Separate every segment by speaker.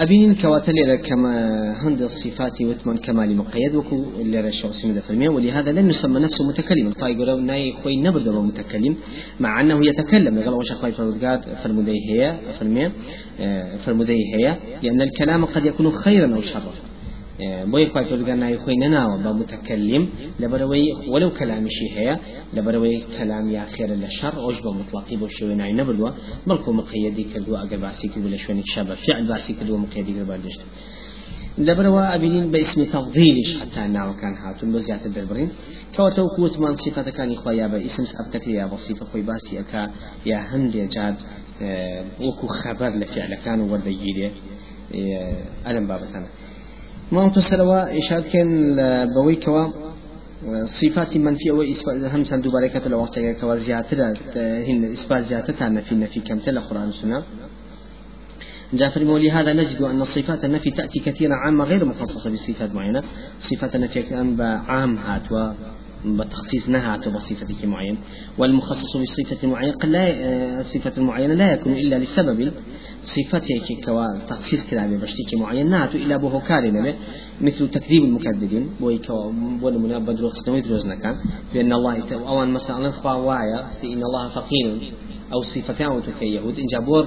Speaker 1: أبين كواتل كما هند الصفات وثمان كمال مقيد وكو اللي رشاو سمد فرمية ولهذا لم يسمى نفسه متكلما طيب يقول ناي خوي نبرد متكلم مع أنه يتكلم. قال وش خوي فرمودات فرمودي هي فرمية آه، فرمودي هي لأن الكلام قد يكون خيرا أو شرا. بۆی خی پرگەر ناوی خۆی نەناوە بە متەکەلیم لەبەرەوەی وەلو کەلامیشی هەیە لەبەرەوەی کەلام یا خێرە لە شەڕ ئۆش بە مطلقی بۆ شێوە نای نەبدووە بەڵکو مقیدی کردووە ئەگەر باسی کرد لە شوێنی شە بە فعل باسی کردووە مقیدی کرد بەردشت لەبەرەوە ئەبینین بە ئیسمی تەغدیریش حتا ناوەکان هاتون بۆ زیاتر دەربڕین. کەواتە وکووتمان سیفەتەکانی خۆیا بە ئیسم سەبتەکە یا بەسیفە خۆی باسی ئەکا یا هەندێ جات وەکو خەبەر لە فعلەکان و وەردەگیرێ ئەلم بابەتانە. ما تسلوا إشاد بوي كوا صفات منفية وإثبات هم سندو بركة الوقت كوا زيادة هن إثبات زيادة نفي نفي كم تلا قرآن السنة جافر مولي هذا نجد أن صفات النفي تأتي كثيرا عامة غير مخصصة بصفات معينة. صفات النفي كان بعام هات بتخصيص نهات بصفة معين. والمخصص بصفة معينة لا صفة معينة لا يكون إلا لسبب. صفتك كوا تخصيص كلامي بشتيك معين ناتو إلا بوهو كارنا مثل تكذيب المكذبين بوي كوا بولا منا بدرو خستوي دروزنا كان بأن الله أوان مثلا خوا وايا إن الله فقير أو صفتان وتكي يهود إن جابور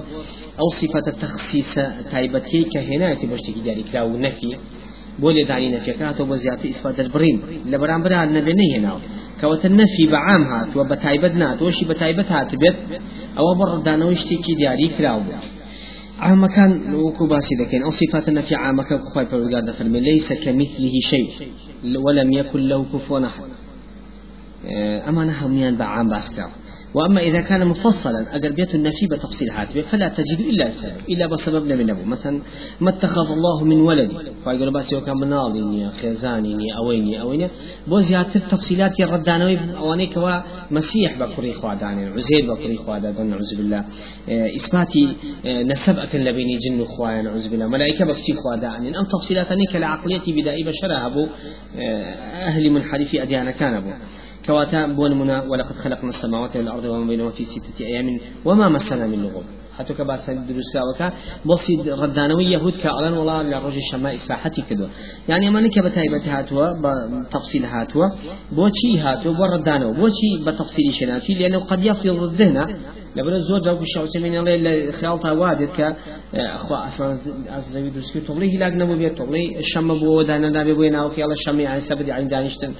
Speaker 1: أو صفة التخصيص تايبتي كهناية بشتيك داري كلاو نفي بولي داني نفي كاتو بزيادة إثبات البرين لبران برا النبي نهينا كوات النفي بعام هات وبتايبت نات. وشي بتايبت هات بيت أو بردانو يشتكي دياري كلاو كان وكو باسي ذكين أو صفات النفي عام كان كخواي فرقاد فرمي ليس كمثله شيء. ولم يكن له كفوا أحد. أما نهم بعام باسكاو. وأما إذا كان مفصلا أجر بيت النفي بتفصيل هاتفه فلا تجد إلا السبب إلا بسبب من أبو مثلا ما اتخذ الله من ولد. فيقول بس يوكا مناضيني خزانيني أويني أويني. بو زيادة التفصيلات يردانوي أواني كوا مسيح بكري خواداني عزير بكري خوادان نعوذ بالله. إثباتي نسب أكن لبيني جن خوايا نعوذ بالله. ملائكة بكسي خواداني أم تفصيلات أنك لعقليتي بدائي بشرها أبو أهل منحرف أديان كان أبو كواتا بون منا ولقد خلقنا السماوات والأرض وما بينهما في ستة أيام وما مسنا من لغوب حتى كباس دروسا وكا بصي ردانوي يهود كألان والله لرجل الشماء إصلاحتي كدو يعني أما نكا بتايبة هاتوا بتفصيل هاتوا. بوشي هاتوا بردانو بوشي بتفصيل شناتي لأنه قد يفرض الذهن. لبنا زور جاوب الشخص من الله خيالتها وادت ك أخوا أصلا أزوي درسكي تغلي هلاك نبو بيت تغلي. الشم بو دانا نبي بوينا وكي الله الشم يعني سبدي عن دانشتن.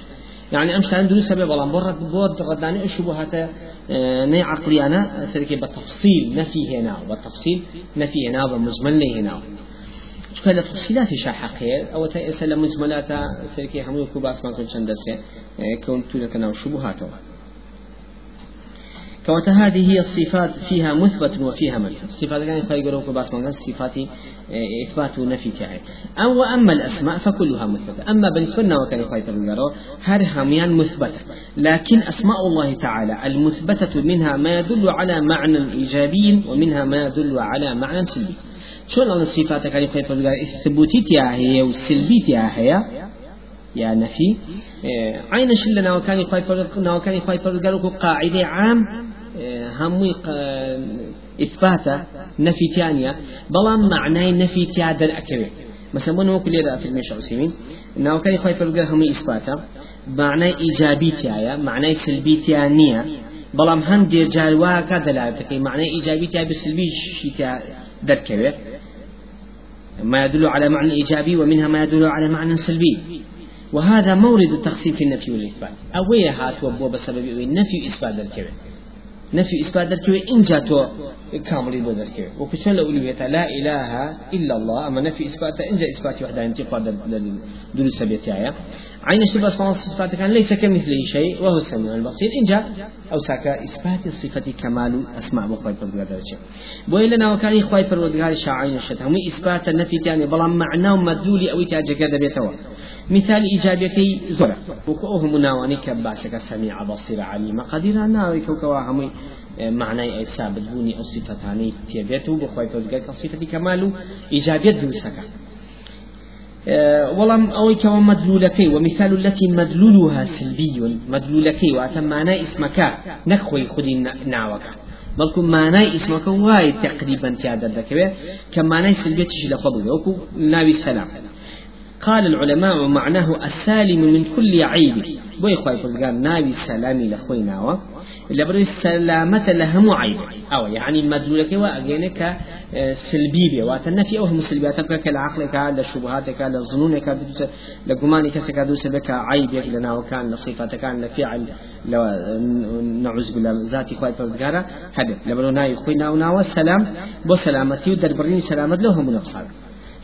Speaker 1: يعني عند دروس سبب والله برد بود غداني الشبهات آه، ني عقلي أنا سركي بالتفصيل نفي هنا بالتفصيل نفي هنا ومزمن هنا. كذا تفصيلات شاحقية أو تأسل مزملات سركي حمو كوباس ما كنت شندسة آه، كنت لك نوع شبهاته كوتا هذه هي الصفات فيها مثبت وفيها منفي الصفات كان يقولون باس من الصفات آه، إثبات ونفي تاعي أو أما الأسماء فكلها مثبتة. أما بالنسبة لنا وكان يقولون هر هميان مثبتة. لكن أسماء الله تعالى المثبتة منها ما يدل على معنى إيجابي ومنها ما يدل على معنى سلبي. شلون الصفات كان يقولون الثبوتي هي والسلبي هي يا نفي. آه، عين شلنا وكان يقولون وكان قاعدة عام الأكبر مثلا من هو كل في المشروع سيمين إنه كان يخاف يقول هموي إثباتا معناي إيجابي تيايا معناي سلبي تيانية بلام هم دي جالوا كدلالتك معناي إيجابي تيا بسلبي شيء دركبه ما يدل على معنى إيجابي ومنها ما يدل على معنى سلبي. وهذا مورد التقسيم في النفي والإثبات. أوي هات وبو بسبب النفي إثبات الكبير نفي إثبات دركوي إن جاتو كامل بو دركوي وكشون لو لا إله إلا الله. أما نفي إثبات إن جاء إثبات وحده انتقاد دروس سبيتيايا عين الشبه صفات الصفات كان ليس كمثله شيء وهو السميع البصير. إن جاء أو ساك إثبات الصفة كمال أسماء بخواي فرودگار شيء بوي لنا وكان إخواي فرودگار شاعين الشتى هم إثبات النفي تاني بلا معناه مدلولي أو تاجك دبيتوا. مثال إيجابيكي زرع. وكأوه مناواني كباسك سميع بصير عليم قدير ناوي كوكوا همي معنى ثابت بوني أو صفتاني تيبيته بخواي فرودگار كصفة كمال إيجابية دوسك ولم أو كما مدلولكي ومثال التي مدلولها سلبي. مدلولكي وأتم معنى اسمك نخوي خدي ناوك مانای ئیسمەکە وای تقریبا تیادە دەکەوێت کە مانای سلبێتیشی لەخۆ بگرێت وەکو ناوی سەلام قال العلماء معناه السالم من كل عيب. بوي خوي قال ناوي سلامي لخوي ناوى لبر السلامة لهم عيب. أو يعني مدلولك وأجينك آه، سلبي بي. واتنفي أوهم سلبياتك كالعقلك لشبهاتك لظنونك لجمانك سكادوس بك عيب لنا وكان لصفاتك كان لفعل لو نعوذ بالله ذاتي خوي قال هذا. لبر ناوي خوي ناوى السلام بو سلامتي ودربرين سلامت لهم نقصان.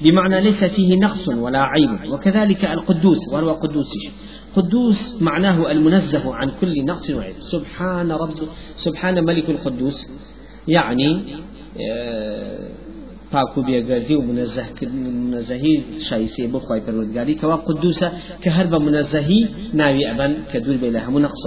Speaker 1: بمعنى ليس فيه نقص ولا عيب وكذلك القدوس وهو قدوس قدوس معناه المنزه عن كل نقص وعيب. سبحان رب سبحان ملك القدوس يعني پاکو بێگەردی و منەزەهی شایسێ بۆ خی پەروەردگاری کەوا قدوسە کە هەر بە منەزەهی ناوی ئەبەن کە دوور بێ لە هەموو نەقص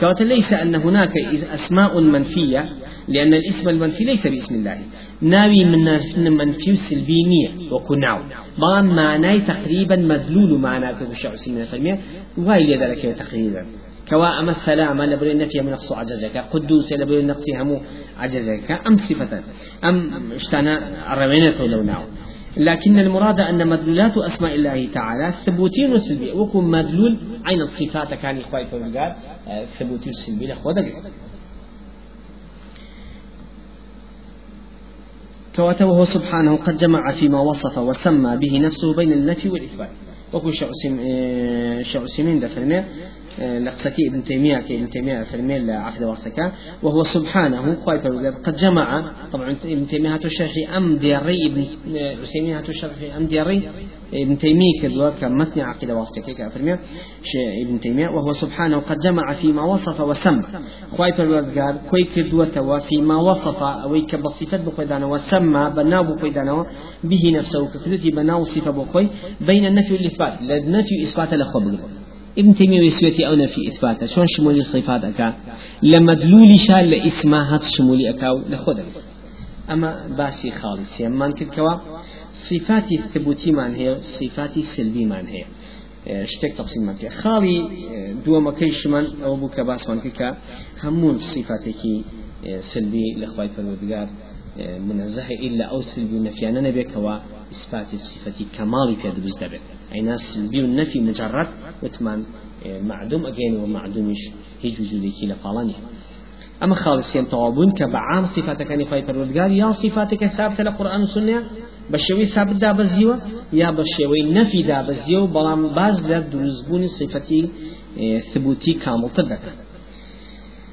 Speaker 1: كوات ليس أن هناك أسماء منفية لأن الاسم المنفي ليس باسم الله. ناوي من منفي سلبينية وكناو ما معناه تقريبا مدلول معناه كشعر من الفرمية وايل ذلك تقريبا كوا أما السلام لبري النفي من نقص عجزك. قدوس لبري النقص هم عجزك. أم صفة. أم اشتنا الروينة لو ناو لكن المراد أن مدلولات أسماء الله تعالى ثبوتين وسلبي وكم مدلول عين الصفات كان إخوائي فقال ثبوتي وسلبي لأخوة كواته سبحانه قد جمع فيما وصف وسمى به نفسه بين النفي والإثبات. وكو شعسمين دفرمي لقسكي ابن تيمية كي ابن تيمية فرمي لعقد واسكا وهو سبحانه خايف قد جمع طبعا ابن تيمية هاتو شرحي أم دياري ابن تيمية هاتو شرحي أم دياري ابن تيمية كدوا كمتن عقيدة واسطة كي فرمي ابن تيمية وهو سبحانه قد جمع فيما وصف وسمى. خايف قال كوي كدوا فيما وصف أو كبصفة بخويدانا وسمى بناو بخويدانا به نفسه كثلتي بناو صفة بخوي بين النفي والإثبات. لنفي إثبات لخبر ابن تيمية ويسويتي أو نفي إثباته شون شمولي الصفات أكا لما دلولي شال لإسماهات شمولي أكاو لخدك أما باسي خالص من كوا صفات الثبوتي من هي صفات سلبي من هي شتێک تەقسیممانکە خاڵی دووەمەکەیشمان ئەو بوو کە باسمان کە هەمون صفاتێکی سلبی لەخوای منەزەه إلا أو سلبي نفيانا نبيكوا إثبات الصفة كمال في دروز دبت أين سلبي النفي مجرد وتمان معدوم أجين ومعدومش هيج وجودي لقالاني أما خالصين توابون كبعام صفاتك أن يخاي پروردگار يا صفاتك ثابتة لقرآن والسنة بشوي ثابت دا بزيوة يا بشوي نفي دا بزيوة بلام باز لدروزبون صفتي ثبوتي كامل تدك.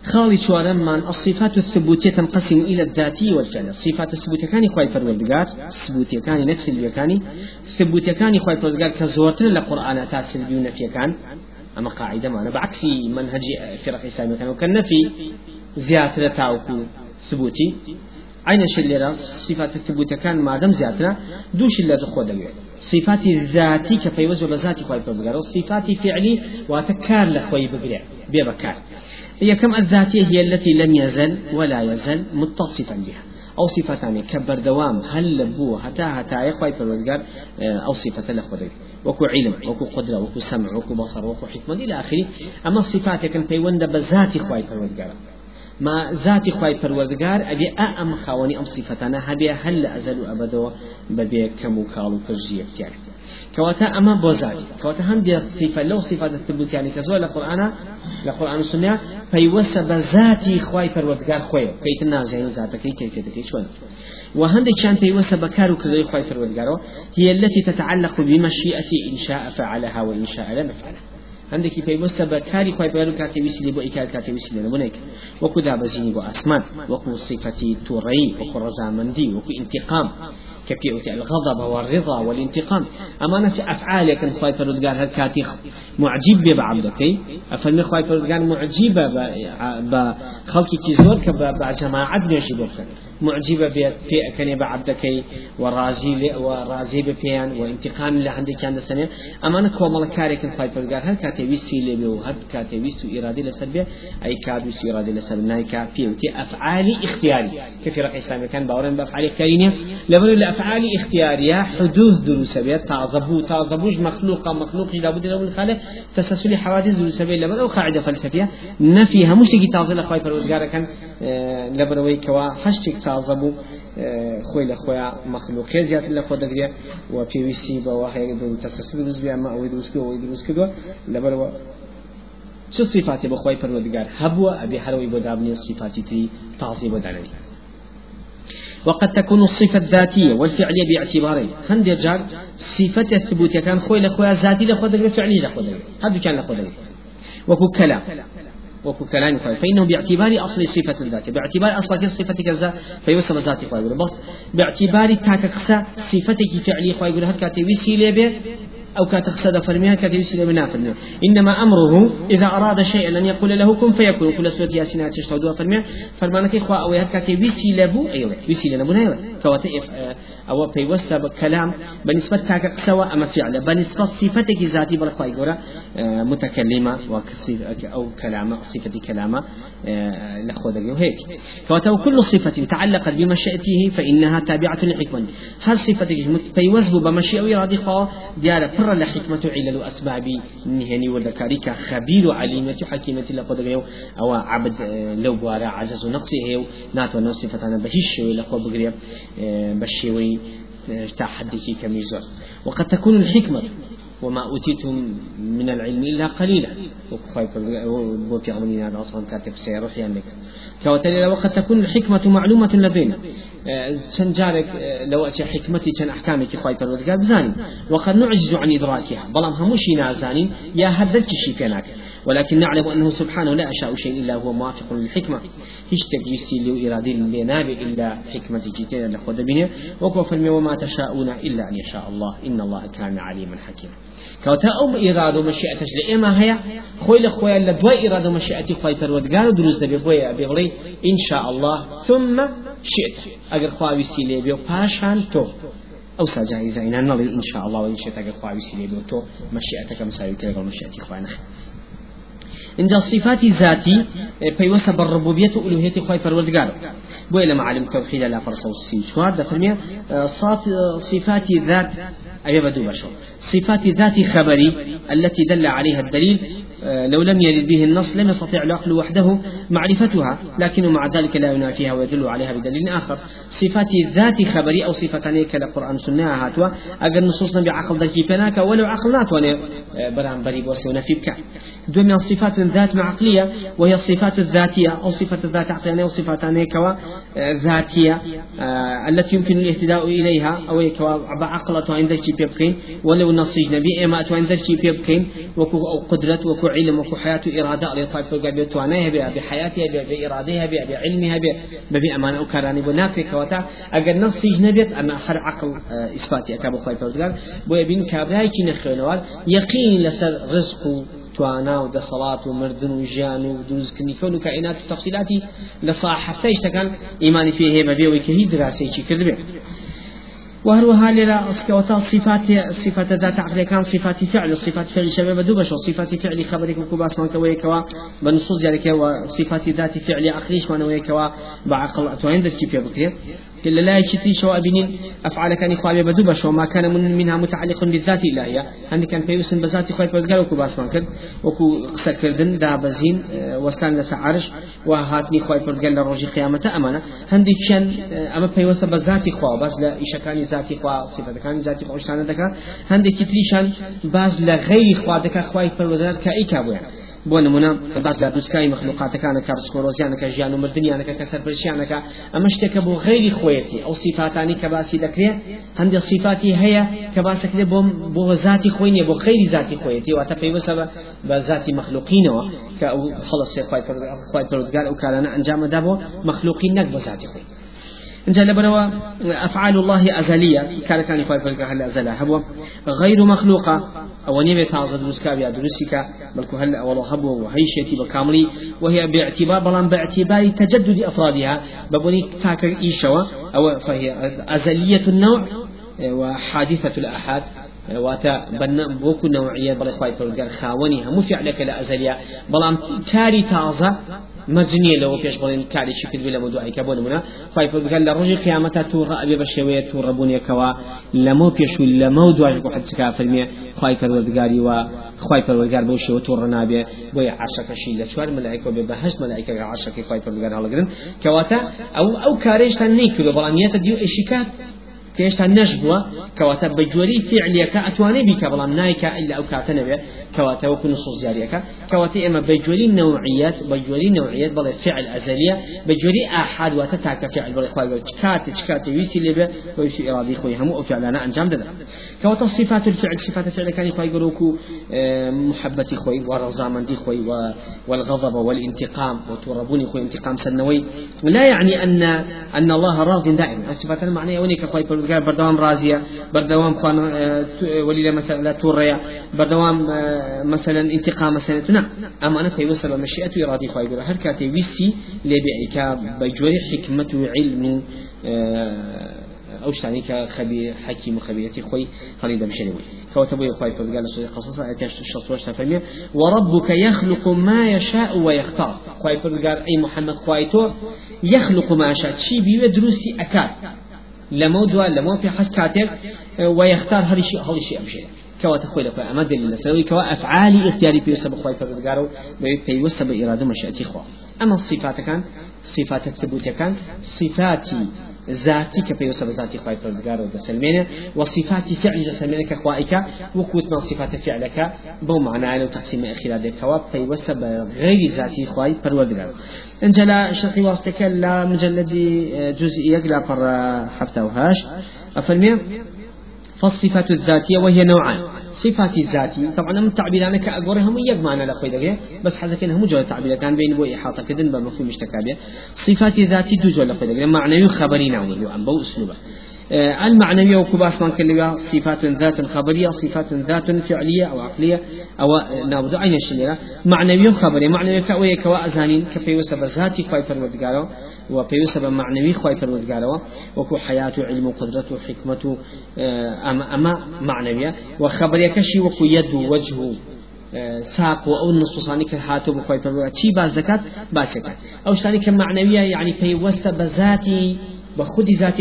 Speaker 1: خالي شوارم من الصفات الثبوتية تنقسم إلى الذاتي والفعل. الصفات الثبوتية كان يخوي فروردقار الثبوتية كان نفس اللي كان ثبوتية كان يخوي فروردقار كزورتر لقرآن تاسل بيون في كان أما قاعدة معنا بعكس منهج فرق إسلامية كان وكالنفي زيادة تاوكو ثبوتي عين شليرا صفات الثبوت كان ما دام زيادة دوش اللي تخوض صفات ذاتي كفيوز ولا ذاتي خوي بقرا صفات فعلي وتكار لخوي بقرا بيبكار هي كم الذاتية؟ هي التي لم يزل ولا يزل متصفا بها. أو صفتان كبر دوام هل لبو حتى حتى يخوي بالودقار أو صفة لخوي وكو علم وكو قدرة وكو سمع وكو بصر وكو حكمة إلى آخره. أما الصفات كان في وند بذات خوي بالودقار ما ذاتي خواي پروردگار أبي أم خواني أم صفتنا هبي هل أزل أبدا ببي كموكال وكجية يعني كواتا أما بوزاري كواتا هم دي صفة لو صفة الثبوت يعني كزوال لقرآن لقرآن السنة فيوسى بذاتي خواي پروردگار خوي كيت نازعين ذاتك كيف كيف شون وهندك شان بيوسى بكار وكذا خواي پروردگارو هي التي تتعلق بمشيئة إن شاء فعلها وإن شاء لم يفعلها. هەندێکی پێیوەستە بە کاری خی پێ و کاتێویستی لێ بۆ کاتێویستی لێ نمونێک وەکو دابەزینی بۆ ئاسمان وەکو صفەتی تووڕەی وەکو ڕەزامەندی وەکو انتقام كبيوتي الغضب والرضا والانتقام أمانة في أفعال كان خواي فرودقار هل كاتي معجب بعبدك أفرمي خواي فرودقار معجبة بخلقي كزور كبجماعة نيشي بوكسن معجبة في أكني بعبدكي ورازي ورازي بفيان وانتقام اللي عندك كان السنة أما أنا كوا ملكارك الخاي فرقار هل كاتي ويستي لبي وهل كاتي ويستو إرادي لسبب أي كاد ويستو إرادي ناي كافي وتي أفعالي اختياري. كيف رقي إسلامي كان باورين بأفعالي اختيارية لبن الأفعالي اختيارية حدوث دروس بيت تعظبو تعظبوش مخلوقة مخلوق لابد له من خالق تسلسل حوادث دروس بيت لبن أو قاعدة فلسفية. نفيها. مش تجي تعظل أخوي فرقار كان آه، لبروي كوا حشتك تعظبو خوي لخويا مخلوق زيادة لخوا دقريا وبيويسي بواهي دو تسلسل دروس بيا ما أو دروس كدو أو دروس كدو لبروا شو صفاتي بخوي پروردگار؟ هبوا أبي حروي بدابني الصفات تي تعظيم بدانني وقد تكون الصفة الذاتية والفعلية باعتبارين هند جار صفة الثبوت كان خوي لخويا ذاتي لخوا دقريا فعلي لخوا دقريا هذا كان لخوا دقريا وكو كلام وكو كلام خوي فإنه باعتبار أصل صفة الذات باعتبار أصل صفة كذا فيوسم ذات خوي بس باعتبار تاككسا صفتك فعلي خوي يقول هكذا وسيلة به أو كاتقصد فرميها كاتيوسي لمنا فرميها إنما أمره إذا أراد شيئا أن يقول له كن فيكون. كل سورة ياسين تشتودوا فرميها فرمانك إخوة أو كاتيوسي لبو أيوة. ويسي لنبو أيوة فواتئف أو بيوسى كلام بالنسبة تاك سواء أما فعل بالنسبة صفتك ذاتي بالخواي قرى متكلمة أو كلامة صفة كلامة لخوذ هيك فواتو كل صفة تعلقت بمشيئته فإنها تابعة لحكمة هل صفتك فيوزب بمشيئة وإرادة خوا ديارة بر لحكمة علل أسباب نهني وذكاريك خبير عليمة حكيمة لقد أو عبد لو بوارا عجز نقصه ناتو نصفة أنا بهش لقد بقريب بشيوي تحديك كميزر وقد تكون الحكمة وما أوتيتم من العلم إلا قليلا. وفي عمرنا هذا أصلا كاتب سيروح يعني كوتالي وقد تكون الحكمة معلومة لدينا جارێک لەوە چه حکمەتی چەند ئەحکامێکی خی پەروەردگار بزانین وقد نعجز عن إدراكها. بەڵام هەمووشی نازانین یا هەردەرکیشی پێ ناکەین ولكن نعلم أنه سبحانه لا أشاء شيء إلا هو موافق للحكمة. هيش تجيسي له إرادي لنابي إلا حكمة جيتين لخود بني وكفر وما تشاءون إلا أن يشاء الله. إن الله كان عليما حكيما كوتا أو إرادة مشيئة لإما هي خوي لخويا لدواء إرادة مشيئة خوي پروردگار دروز دبي خويا بيغلي إن شاء الله. ثم شئت. أجر خواوي سيلي بيو باشان تو. أو ساجايزة إن إن شاء الله. وإن شئت أجر خواوي سيلي بيو تو مشيئتك مساوي تلقى مشيئتي خوانا اینجا صفات ذاتي بيوسا بالربوبية وألوهية خواي پروردگار. بو إلى معلم توحيد لا فرصة وسي شوار دفرمية صفات ذات أي بدو بشر صفات ذات خبري التي دل عليها الدليل لو لم يرد به النص لم يستطيع العقل وحده معرفتها لكنه مع ذلك لا ينافيها ويدل عليها بدليل آخر. صفات ذات خبري أو صفتان كالقرآن سنة هاتوا. أجر نصوصنا بعقل ذكي فناك ولو عقلات وأنا آه، برام بريب وسيونا في بكا دون من صفات ذات عقلية وهي الصفات الذاتية أو صفة الذات عقلية أو صفتان كوا آه، ذاتية التي يمكن الاهتداء إليها أو كوا بعقلة عند بيبكين ولو نصيج نبي إما عند بيبكين وكو قدرة وكو علم وكو حياة إرادة. على طيب فوق بيتوانيها بها بحياتها بإرادتها بها بعلمها بها أمانة أكراني بناكي كواتا. أجر نص نبيت أما حر عقل آه، إثباتي أكابو خايف فوق بو يبين كابراي كي نخيلوال يقين لسر رزق توانا و دەسەڵات و مردن و ژیان و دروستکردنی کەون و کائینات و تەفسیلاتی لە ساحەفتەی شتەکان ئیمانی پێ هەیە بەبێەوەی کە هیچ دراسێکی کردبێت وهروها للا أسكوتا صفات صفات ذات عقل كان صفات فعل صفات فعل شباب دوبش وصفات فعل خبرك وكباس من كوي كوا بنصوص ذلك وصفات ذات فعل عقليش من وي كوا بعقل تو عندك كيف يبقى كل لا يشتي شو أبنين أفعال كان إخوابي بدوبش وما كان من منها متعلق بالذات إلا هي عندي كان بيوسن بذات إخوابي بدقال وكو باسمان كرد. وكو قصة كردن دا بزين وستان لسعرش وهاتني إخوابي بدقال لروجي قيامة أمانة. عندي كان أما بيوسن بذات إخواب بس لا إشكاني ذاتي خوا صفة كان ذاتي خوا اشتانه دكا هندي كتريشان باز لغير خوا دكا خواي فرودات كأي كابويا. بۆ نمونە باز لە دووسکای مخلوقاتەکانەکە ڕسکۆرۆزیانەکە ژیان و مردیانەکە کە سەرپەرشیانەکە ئەمە شتێکە بۆ غیری خۆیەتی. ئەو سیفاتانی کە باسی دەکرێت هەندێک سیفاتی هەیە کە باسەکرێت بۆ بۆ ذاتی خۆی نیە بۆ خەیری ذاتی خۆیەتی. واتە پێیوەسە بە ذاتی مخلوقینەوە کە ئەو خڵصی خۆی پەرودگار ئەو کارانە ئەنجامەدا بۆ مخلوقی نەک بۆ ذاتی خۆی. انجا لبروا أفعال الله أزلية. كان كان يقول فلك هل أزلها هبوا غير مخلوقة. أو نيبه تعظد دروسكا بيا دروسك بل هل والله هبوا وهي شيتي بكاملي. وهي باعتبار بلان باعتبار تجدد أفرادها. ببني تاك ايشوا أو فهي أزلية النوع وحادثه الاحاد واتا بن بوكو نوعية. بلا خواي فرقار خاوني. هم فعلك لا أزليا بلام كاري تازة مزنية لو فيش بلين كاري شكل بلا مدعي كبون منا خواي فرقار لرجل قيامتا تورا أبي بشوية تورا بوني كوا لمو فيش لمو دواج بو حد سكا فرمي خواي فرقاري و خواي فرقار بوشي وتورا نابي بوي عشاك شي لشوار ملائكة ببهش ملائكة عشاك خواي فرقار هلا كواتا أو أو كاريش تنيكلو بلام يتديو إشيكات تێشتا نەشبووە کەواتە بە جۆری فعلیەکە ئەتوانێ بیکە بەڵام نایکە ئەلا ئەو کاتە نەبێت کەواتە وەکو نصوص جاریەکە. کەواتە ئێمە بە جۆری نوعیت بە جۆری نوعیت بەڵێ فعل ئەزەلیە بە جۆری ئاحاد واتە فعل بڵێ خوای گەورە کاتە چ کاتە ویسی لێبێ ویسی ئێرادی خۆی هەموو ئەو فعلانە ئەنجام دەدەن کەواتە صفات الفعل صفات فعلەکانی خوای گەورە وەکو محبەتی خۆی وەڕەزامەندی خۆی والغضب والانتقام وتوربوني خو انتقام سنوي لا يعني أن أن الله راض دائما. الصفات المعنية ونيك خوي پروردگار بردوام راضية بردوام خوان ولي مثلا لا توريا بردوام مثلا انتقام مثلا نعم أما أنا في وصل مشيئة إرادي خواهي بلا هر كاتي ويسي لبعيك بجوري حكمة وعلم أو شتاني كخبي حكيم خبيرتي خوي خليل بمشنوي كوتبوا يخوي فقال قصص آياتي شخص تفهمي وربك يخلق ما يشاء ويختار. خوي فقال أي محمد خويتو يخلق ما يشاء. شي بيو أكاد. لمو دوا لمو في حس كاتب ويختار هذا الشيء هذا الشيء أمشي كوا خوي لك أما دليل سوي كوا أفعالي اختياري في سبب خوي فرقارو في وسب إرادة مشيئتي خوا. أما الصفات كان صفات الثبوت كان صفاتي ذاتي كفيوسف ذاتي خواهي فرزقار ودسلمينه وصفات فعل جسلمينه كخوائك وكوتنا صفات فعلك بو معنى لو تقسيم أخيرا ذلك كواب فيوسف غير ذاتي خواهي فرزقار انجلا شرقي واسطك لا مجلد جزئية لا فر حفتة وهاش أفلمي فالصفات الذاتية وهي نوعان. صفات ذاتي طبعا من تعبيران كأقوره هم يجمعنا لأخوي دقيقة بس حزك إنه مجرد تعبير كان بين بو إحاطة كدن بمفهوم اشتكابية صفات ذاتي دوجو لأخوي دقيقة معنى خبري نعوني عن بو أسلوبه. آه، المعنوية وكباس من كلمة صفات ذات خبرية صفات ذات فعلية أو عقلية أو نابد عين الشليرة معنوية خبرية معنوية كأوية كوا أزانين كفي وسب ذاتي خواي فرودقارو وفي وسب معنوي خواي فرودقارو وكو حياة علم وقدرة وحكمة آه، أما, أما معنوية. وخبرية كشي وكو يد وجه آه، ساق أو النصوصاني كهاتو بخواي فرودقارو شي باز زكاة باز زكاة أو شتاني كمعنوية يعني بخودی ذاتی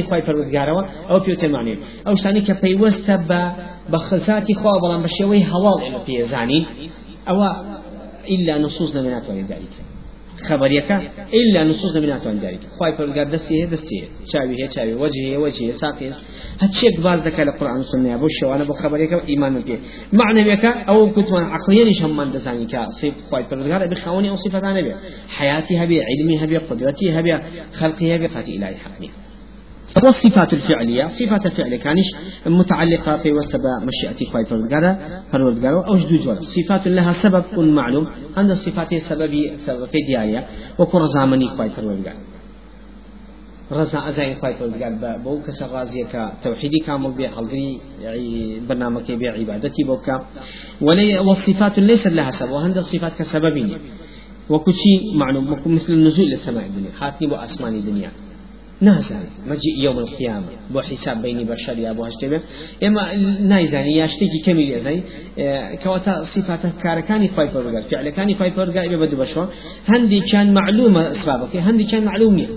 Speaker 1: خوای پروردگارەوە ئەو پێوتە معنی ئەو شتانی کە پەیوەستە بە بە خزاتی خوا بەڵام بە شێوەی هەواڵ ئێمە پێزانین ئەوە إلا نصوص نمناتوان ذلك خبريك إلا نصوص نمناتوان ذلك خواي پروردگار دستی هي دستی چاوی هي چاوی وجهه هي وجهه ساقي هتشيك باز ذكر القرآن والسنة أبو الشوانا بو خبريك إيمان بك معنى بك أو كنت من عقليا نشم من دزاني كصيف خواي پروردگار بخواني أو صفة نبي حياتي هبي علمي هبي قدرتي هبي خلقي هبي فاتي إلهي حقني والصفات الفعلية. صفات الفعل كانش متعلقة في وسب مشيئة خواي فرودگارا فرودگارا أو جدو جورا صفات لها سبب معلوم. عند الصفات سبب سبب في ديارية وكر زامني خواي فرودگار رزا أزاين خواي فرودگار بو كسر رازية كتوحيدي كامل بي حلقري برنامج بي عبادتي بوكا والصفات ليست لها سبب. وهند الصفات كسببين وكشي معلوم؟ مثل النزول للسماء الدنيا حاتني بو أسمان الدنيا نازان مجيء يوم القيامة بو حساب بيني بشر يا أبو هشتبه إما نايزاني ياشتكي كميل يزاني كواتا صفات كاركاني فاي فرقال فعل كاني فاي فرقال إبا بدو بشوا هندي كان معلومة أسبابك هندي كان معلومية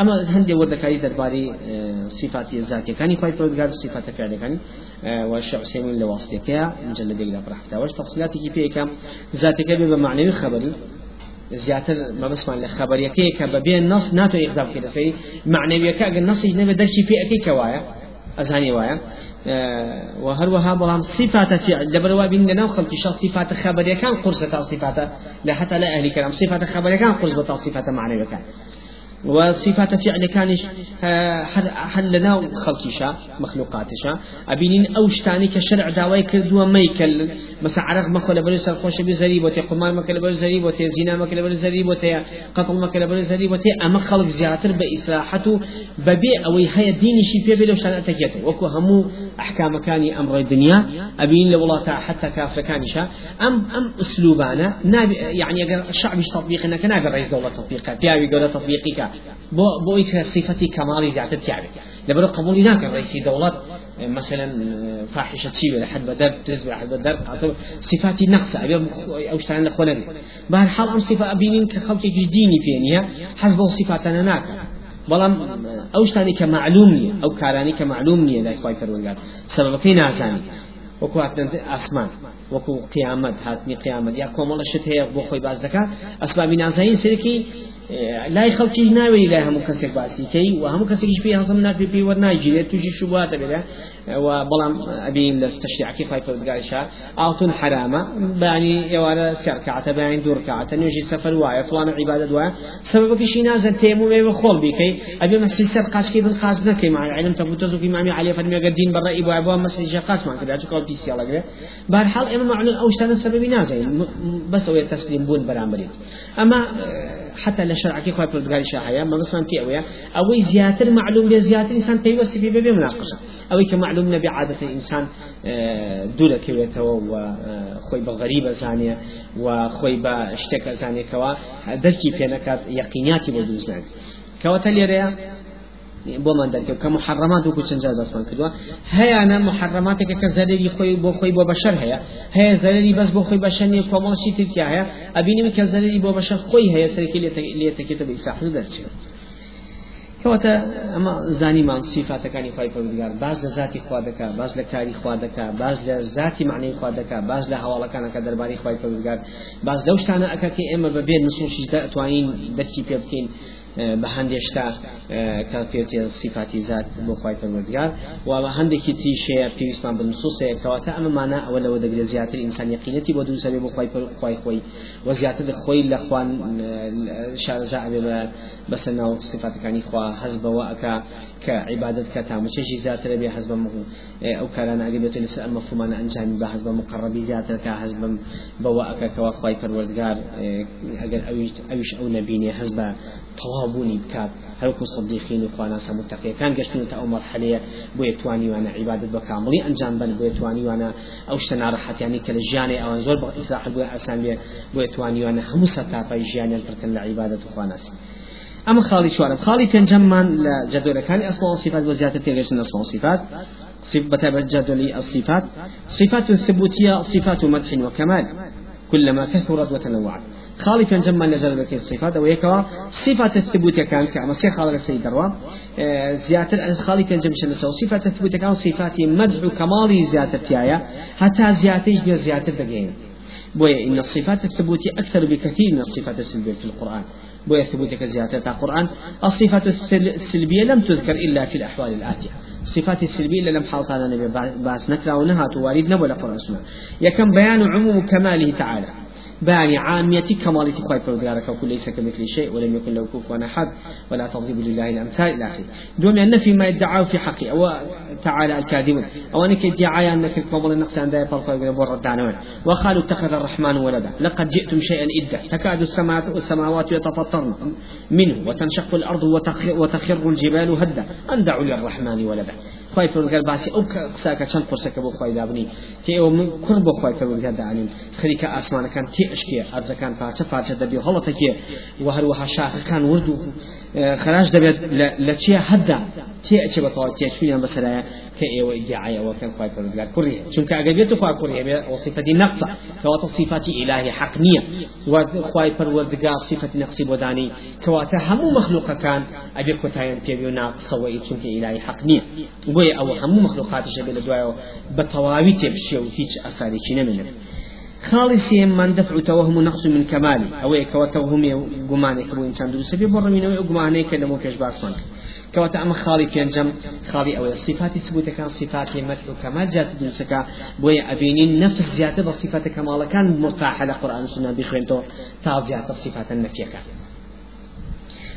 Speaker 1: أما هندي ورد كاري درباري صفات الذاتية كاني فاي فرقال صفات فعل كاني والشعب سيمين لواسطك مجلد إلى فرحتها واش تفصيلاتي كيف ذاتك بمعنى خبري زیاتر مەبسمان لە خبرەکەی کە بەبێ نص ناتۆ ئیقدام کە دەسەی معنەویەکە ئەگەر نصیش نەبێ دەرکی پێ ئەەکەی کەوایە ئەزانی وایە وهروها بەڵام صفاتە لەبەرەوە بین لەناو خەڵکی شە صفاتە خبرەکان قرسە تا صفاتە لە حتا لە ئەهلی کەرام صفاتە خبرەکان قرس بە تا صفاتە معنەویەکان. وصفات فعل كانش هل لنا خلقشا مخلوقاتشا أبينين أو شتاني كشرع داوي كردوا ميكل مثلا عرق مخل بل سر خوش بزريب وتي قمار مكل بل زريب وتي زنا مكل بل زريب وتي قتل مكل بل زريب وتي أما خلق زياتر بإسراحته ببيع أو هي دين شي في بلو شان أتكيته وكو همو أحكام كاني أمر الدنيا أبين لو الله تعالى حتى كافر كانشا أم أم أسلوبانا يعني أجر الشعب تطبيق إنك نابي رئيس دولة تطبيقها تيابي دولة تطبيقك بو بو إيه صفتي كمالي زيادة تيابي لبرو قبول هناك رئيس دولة مثلا فاحشة شيء لحد بدر تزبر لحد بدر صفاتي نقصة أبي أو اشتغل لخونا بهالحال أم صفة أبينين كخوتي ديني فينيها حسب صفاتنا ناك. بەڵام ئەو شتانی کە معلوم نییە ئەو کارانی کە معلوم نییە لای خی نازانی وەکو هاتن ئاسمان وەکو قیامەت هاتنی قیامەت. یا شت هەیە بۆ خۆی باز دەکات ئەسبابی نازایی سەرکی لای خەڵکی ناوێت لای هەموو کەسێک باسیکەی و هەموو کەسێکیش پێ هەزم ناکری پێی وەرناگیرێت تووشی شوباتە بێت و بەڵام ئەبین لە تەشریعکی خی پەرزگاریشا ئاوتون حرامە بانی ئێوارە سەرکاتە بەیان دوورکاتە نوێژی سەفەر وایە فلانە عیبادە دوایە سببکیشی نازن تێمو وێ خۆڵ بیکەی. ئەبێ مەسی سەر قاچکی بن قاز نەکەی مع علم تفوت زوکی مامی علی فەرمیێگە دین بەڕێ بۆ بۆ مەسیجە قاسمان کرد چکە پیسیاڵەگرێ بارحال ئێمە معلوم ئەو شتانە سببی نازین بەس ئەوێ تەسلیم بوون بەرامبرین ئەمە حتى لشرعك خوي پردگاری شاهيا ما مثلا في أويا أوي زياتر معلوم بي زياتر إنسان بيوسي بي بي مناقشة. أوي كمعلوم نبي عادة الانسان دولة كويته وخوي بغريبه زانية وخوي باشتك زانية كوا. دركي في نكات يقينياتي بدوزنان كواتل بۆمان دەرکەوت کە محرمات وکو چەند دەستمان کردووە. هەیەە محرماتێکە کە زەرری خۆی بۆ خۆی بۆ بەشەر هەیە. هەیە زەرری بەس بۆ خۆی بەشەر نیە کۆمەڵشی ترکیا هەیە. ئەبینیم کە زەرری بۆ بەشەر خۆی هەیە سەرکی لێتەکێتە بە ئیساحل دەرچێت. کەواتە ئەمە زانیمان سیفاتەکانی خی پەروەردگار. باز لە ذاتی خوا دەکا باز لە کاری خوا دەکا باز لە ذاتی معنی خوا دەکا باز لە هەواڵەکانەکە دەربارەی خی پەروەردگار. باز لەو شتانە ئەکە کە ئێمە بەبێ نسوشی دەتوانین دەرکی پێ بکەین. بە هەندێشتا کە پێوتێ سیفاتی زات بۆ خی پەروەردگار و بە هەندێکی تیشەیە پێویستمان بە نسوسەیە کەواتە ئەمەمانە ئەوە لەوە دەگرێت زیاتر ئینسان یقینەتی بۆ دووسەبێ بۆ خی خی خۆی و زیاتر خۆی لە خوان شارزا ئەبێ بەسە ناو سیفاتەکانی خوا حەز بەوە ئەکا کە عیبادت کە تامچەشی زیاتر بێ حەز بە ئەو کارانە ئەگە بێت لەسەر ئەنجامی بە حەز بە مقڕبی زیاتر کە حەز بم بەوە ئەکە کەوا خی پەروەردگار ئەگەر ئەویش ئەو بە تەوابوونی بکات هەرکو صدیقین و خواناسە متەقیەکان گەشتن تا ئەو مەرحەلەیە بۆ یتوانی وانە عیبادت بە کامڵی ئەنجام بن بۆ یتوانی وانە ئەو شتە ناڕەحەتیانی کە لە ژیانی ئەوان زۆر بە ئیساح بۆ ئاسان بێ بۆ یتوانی وانە هەموو سەتاپای ژیانیان پڕکەن لە عیبادت و خواناسی أما خالي شوارب خالي كان جمان لجدول كان أسماء الصفات وزيادة تغيرش أسماء الصفات بتابع جدول الصفات صفات. ثبوتية صفات مدح وكمال كلما كثرت وتنوعت. جمع نزل بك الصفات ويكوا صفات الثبوت كان كما سي خالق السيد دروا زيادة خالي كان جمع نزل صفات الثبوت كان صفات مدح كمال زيادة تيايا حتى زيادة زيادة دقين بويا إن الصفات الثبوتية أكثر بكثير من الصفات السلبية في القرآن بويا ثبوتك زيادة القرآن الصفات السلبية لم تذكر إلا في الأحوال الآتية. صفات السلبية لم حاط على النبي باس نكرا ونها توارد نبولا قرآن سنة. يكن بيان عموم كماله تعالى باني عامية كمالة خواهي فرودگارك وكل ليس كمثل شيء ولم يكن له كفوا أحد ولا تضرب لله الأمثال إلى آخره. دوم أن في ما يدعاه في حقه. أو تعالى الكاذبون أو أنك ادعاء أنك كمال النقص عند يطلق يقول الدعنوان وقالوا اتخذ الرحمن ولدا. لقد جئتم شيئا إدا. تكاد السماوات يتفطرن منه وتنشق الأرض وتخر الجبال هدا. أن دعوا للرحمن ولدا. خی پرگەر باسی ئەو قساکە چەند قرسەکە بۆ خۆی دابنی تێ ئەو من کوڕ بۆ خۆی پەروەردگار داعلین خەریکە ئاسمانەکان تێ ئەشکێ ئەرزەکان پارچە پارچە دەبێ هەڵەتەکێ و هەروەها شاخەکان ورد و خراج دەبێت لە چیە هەددا تێ ئەچێ بەتەوا تێچویان بەسەرایە کە ئێوە ئیدعایەوە کەن خی پەروەردگار کوڕی چونکە ئەگەر بێت خوا کوڕی بێ ئەو صفەتی نەقصە کەواتە صفاتی ئیلاهی حق نییە خی پەروەردگار صفەتی نەقصی بۆ دانی کەواتە هەموو مەخلوقەکان ئەبێ کۆتایان پێبێ و ناقصەوەی چونکە ئیلاهی حق نییە بۆیە ئەوە هەموو مەخلوقاتیش بێ لە دوایەوە بە تەواوی تێبشێ و هیچ ئەسارێکی نەمێنێت خالص من دفع توهم نقص من كمالي أو يكوى توهم قمانك أبو إنسان دروس بي برمين أو قمانك لمو كيش باسمان كواتا أما خالي في جم خالي أو صفات ثبوت كان صفات مدح وكمال جات دروسك بويا أبينين نفس زيادة بصفات كمال كان مرتاحة لقرآن السنة بخوين تو تا زيادة الصفات النفية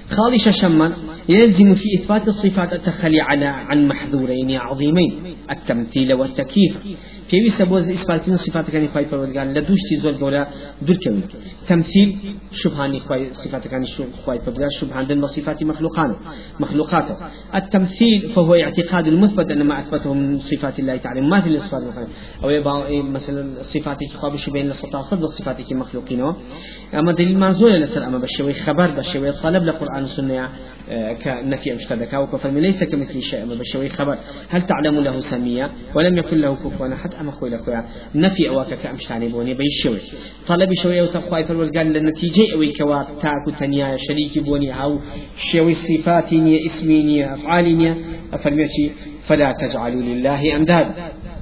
Speaker 1: خالي ششما يلزم في إثبات الصفات التخلي على عن محذورين عظيمين التمثيل والتكييف پێویستە بۆ ئیسپاتین صفاتەکانی خی پەروەردگار لە دوشتی زۆر گەورە دوورکەون تمثيل شبهاني خی صفاتەکانی خی پەروەردگار شبهاندن بصفات مخلوقان مخلوقاته التمثيل فهو اعتقاد المثبت أن ما أثبته من صفات الله تعالى. ما في الصفات المخلوقين أو يبقى مثلا صفاتك خابش بين السطع صد صفاتك مخلوقين. أما دليل ما زول لسر أما بشوي خبر بشوي طلب لقرآن السنة آه، كنفي أمشتدك وكفر ليس كمثل شيء أما بشوي خبر. هل تعلم له سمية؟ ولم يكن له كفوا أما خوي لخويا نفي أواك كأمشتاني بوني بيشوي طلب شوي وتقوى قال للنتيجة أوي كوا تاكو تنيا شريك بوني أو شوي صفاتي اسمي أفعالي أفرميتي فلا تجعلوا لله أمداد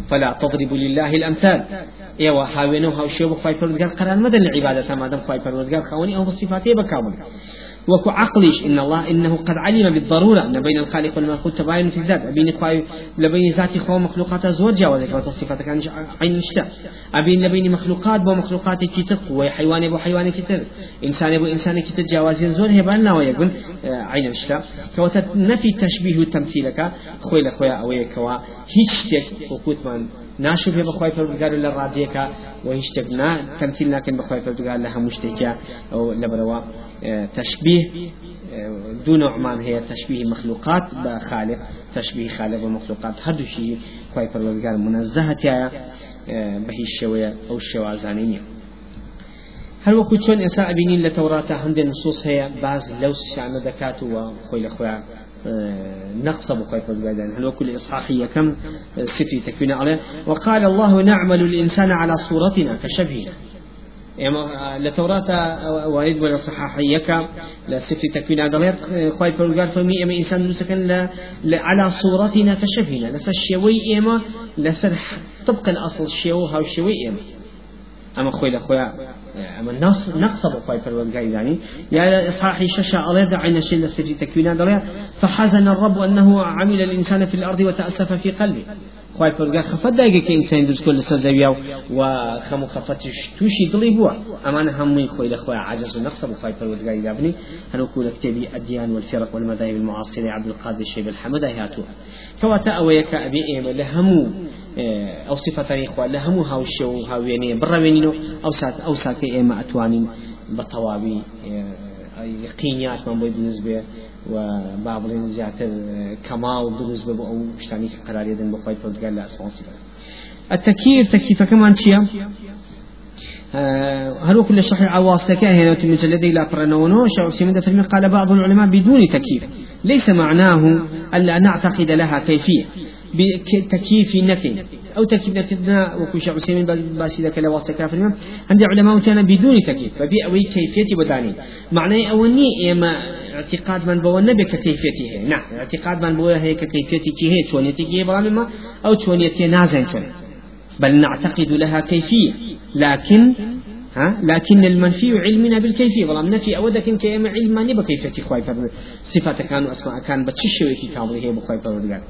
Speaker 1: فلا تضربوا لله الأمثال. ايوا هاوينو هاو شيو بخواي پروردگار قرار مدن العبادة ما دام خواي پروردگار خواني أو بصفاته بكامل وكو عقليش إن الله إنه قد علم بالضرورة. أن بين الخالق والمخلوق تباين في الذات. أبين خواي لبين ذات خوا مخلوقات زور جاوزك. وتصفات كان عين الشتاء أبين لبين مخلوقات بو مخلوقات كتر وحيوان بو حيوان كتر إنسان بو إنسان كتر جوازين زور هبالنا ويقول آه، عين الشتاء كوتا نفي تشبيه تمثيلك. خوي لخويا أوي كوا. هيش تك وقوت من ناشر هێ بەخوای پەردگار لە ڕادیەکە و هیچ شتێک نا تەمثیل ناکەن بەخوای پەردگار لە هەموو شتێکە ئەو لەبەرەوە تشبیه دو نوعمان هەیە تشبیه مخلوقات بە خالق تشبیه خالق بە مخلوقات. هەردووشی خوای پەروەردگار منەزەهەتیایە بە هیچ شێوەیە ئەو شێوازانەی نییە. هەروەکو چۆن ئێستا ئەبینین لە تەوراتە هەندێک نسوس هەیە باز لەو شانە دەکات و خۆی لە خۆیان. نقص بخير البدن هل وكل إصحاحية كم سفي تكوين عليه. وقال الله نعمل الإنسان على صورتنا كشبهنا. اما لتوراة وارد ولا صحاحية كم لسفي تكوين عدليات خواي فرقار فمي إما إنسان نسكن على صورتنا كشبهنا. لسا الشيوي إما لسا طبقا الأصل الشيو هاو الشيوي اما خوي لخويا اما نص نقص بخواي فرقار يعني يا اصحاحي ششا عليه عين الشيء لسفي تكوين عدليات فحزن الرب انه عمل الانسان في الأرض وتأسف في قلبه. خواهی پرگار خفت دایگه که انسان درست کل لسر زویا و خمو خفتش توشی دلی بوا أمان هموی خوی لخواه عجز و نقص بخواهی پرگار دابني هنو كون كتابي الديان والفرق والمذاهب المعاصرة عبد القادر الشيب الحمد هاتوها كواتا اويك ابي ايما لهمو أو صفتان اخوة لهمو هاوشي وهاويني بروينينو أو سات أو ساكي ايما اتوانين بطوابي يقينيات من بوي بالنسبة وبابلين زياتر كمال بالنسبة أو شتاني قرار يدن بخواي فردقال لأسمان صفات التكييف تكييف كمان شيء هل هو كل صحيح عواصتك هنا في مجلدي لا برنونو شعر سيمن فرمي قال بعض العلماء بدون تكييف ليس معناه ألا نعتقد لها كيفية. بتكييف نفي أو تكييف نفينا وكوش عسيمين باسي ذاك لواسطة كافر عند علماء كان بدون تكييف. فبي أوي كيفية بداني. معناه أولي إما اعتقاد من بو نبي ككيفيته. هي نعم اعتقاد من بو هي ككيفيته هي شونيتي هي ما أو شونيتي نازن شون بل نعتقد لها كيفية. لكن ها لكن المنفي علمنا بالكيفية. والله نفي أودك إنك إما علم ما نبى كيفية خواي صفات كانوا أسماء كان بتششوا كي كامل هي بخواي فرد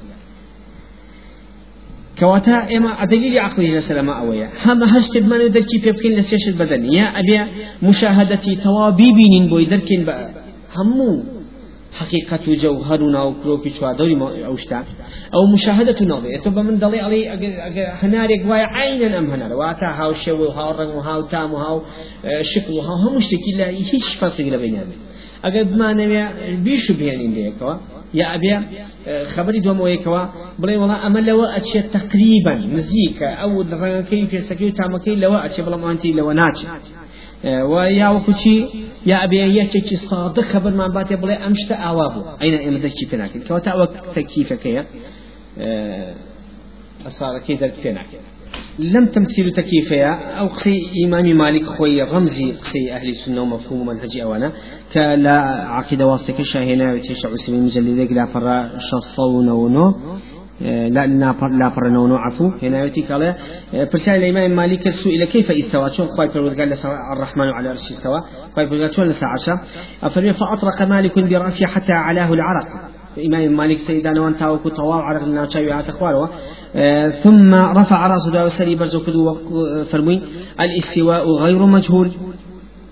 Speaker 1: كواتا إما أدليل عقلي لسلام أويا هم هشت بمن دركي بيبكين لسيش البدن يا أبي مشاهدتي توابيبين بوي دركين همو حقيقة جوهرنا وكروكي شو دوري أوشتا. أو مشاهدة نظر يتوب من دلي علي هنارك واي عينا أم هنار. واتا هاو شو وهاو رنگ وهاو تام وهاو شكل وهاو هم مشتكي لا هيش فاصل بينهم أجد ما نبي بيشو بيان إنديكوا يا أبي خبري دوم ويكوا. بلي والله أما لو أشي تقريبا نزيكا أو كيف يسكيو تامكي لو أشي بلا ما أنتي لو ناتش. ويا وكشي يا أبي يحكي صادق خبر ما باتي بلي أمشت أوابو. أين إمدشي فيناك كوتا وقت تكييفك يا. أصار كيدر فيناك لم تمثيل تكييفيا أو قصي إمام مالك خوي رمزي قصي أهل السنة ومفهوم منهجي أوانا كلا عقيدة واسطة شاهنا وتشع عسلمي مجلدك لا فرا شصون ونو لا لا برنونو عفو. هنا يأتي قال برسال الإمام مالك سئل كيف استوى؟ شو خواي قال الرحمن على عرش استوى؟ خواي قال شو لسا عشا فأطرق مالك برأسه حتى علاه العرق. إمام مالك سيدان وان تاوكو طوال عرق لنا شاوي هات ثم رفع رأسه دا وسري برزو كدو فرمي الإستواء غير مجهول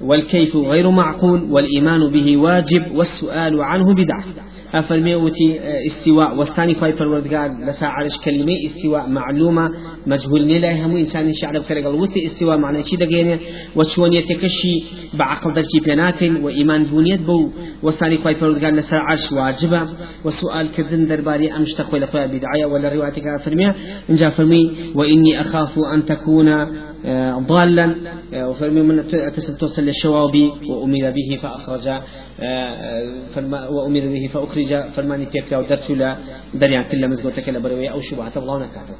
Speaker 1: والكيف غير معقول والإيمان به واجب والسؤال عنه بدعة. أفرمي وتي استواء. والثاني فاي پروردگار لسا عرش كلمة استواء معلومة مجهول نلا هم إنسان شعر بكرق وتي استواء معنى شي دقينة وشون يتكشي بعقل دركي بيناكن وإيمان بنيت بو. والثاني فاي پروردگار لسا عرش واجبة. وسؤال كذن درباري أمش تخوي لخويا بدعية ولا روايتك أفرمي إن جاء فرمي وإني أخاف أن تكون آه، ضالا آه، وفرمي من توصل للشوابي وأمر به فأخرج آه، وأمر به فأخرج فرماني بيكلا ودرت لا دريان كل مزقوتك لبروي أو شبهة الله نكاته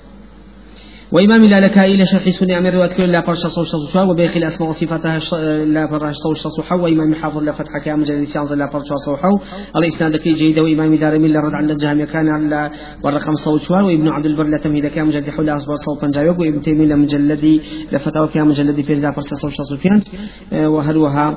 Speaker 1: وإمام لالكائي لشرح سنة أمر رواية كل لا برش صوش صوشا وبيخي الأسماء وصفاتها لا برش صوش صوحا وإمام حافظ لا كام مجلد سيانز لا برش صوحا الإسناد كي جيد وإمام دارمي لا رد عند الجهم كان على والرقم صوشوا وابن عبد البر لا تمهيد كام مجلد حول أصبر صوت بنجاوب وابن تيمية مجلد لفتاوى كام مجلد في لا برش صوش صوفيان وهروها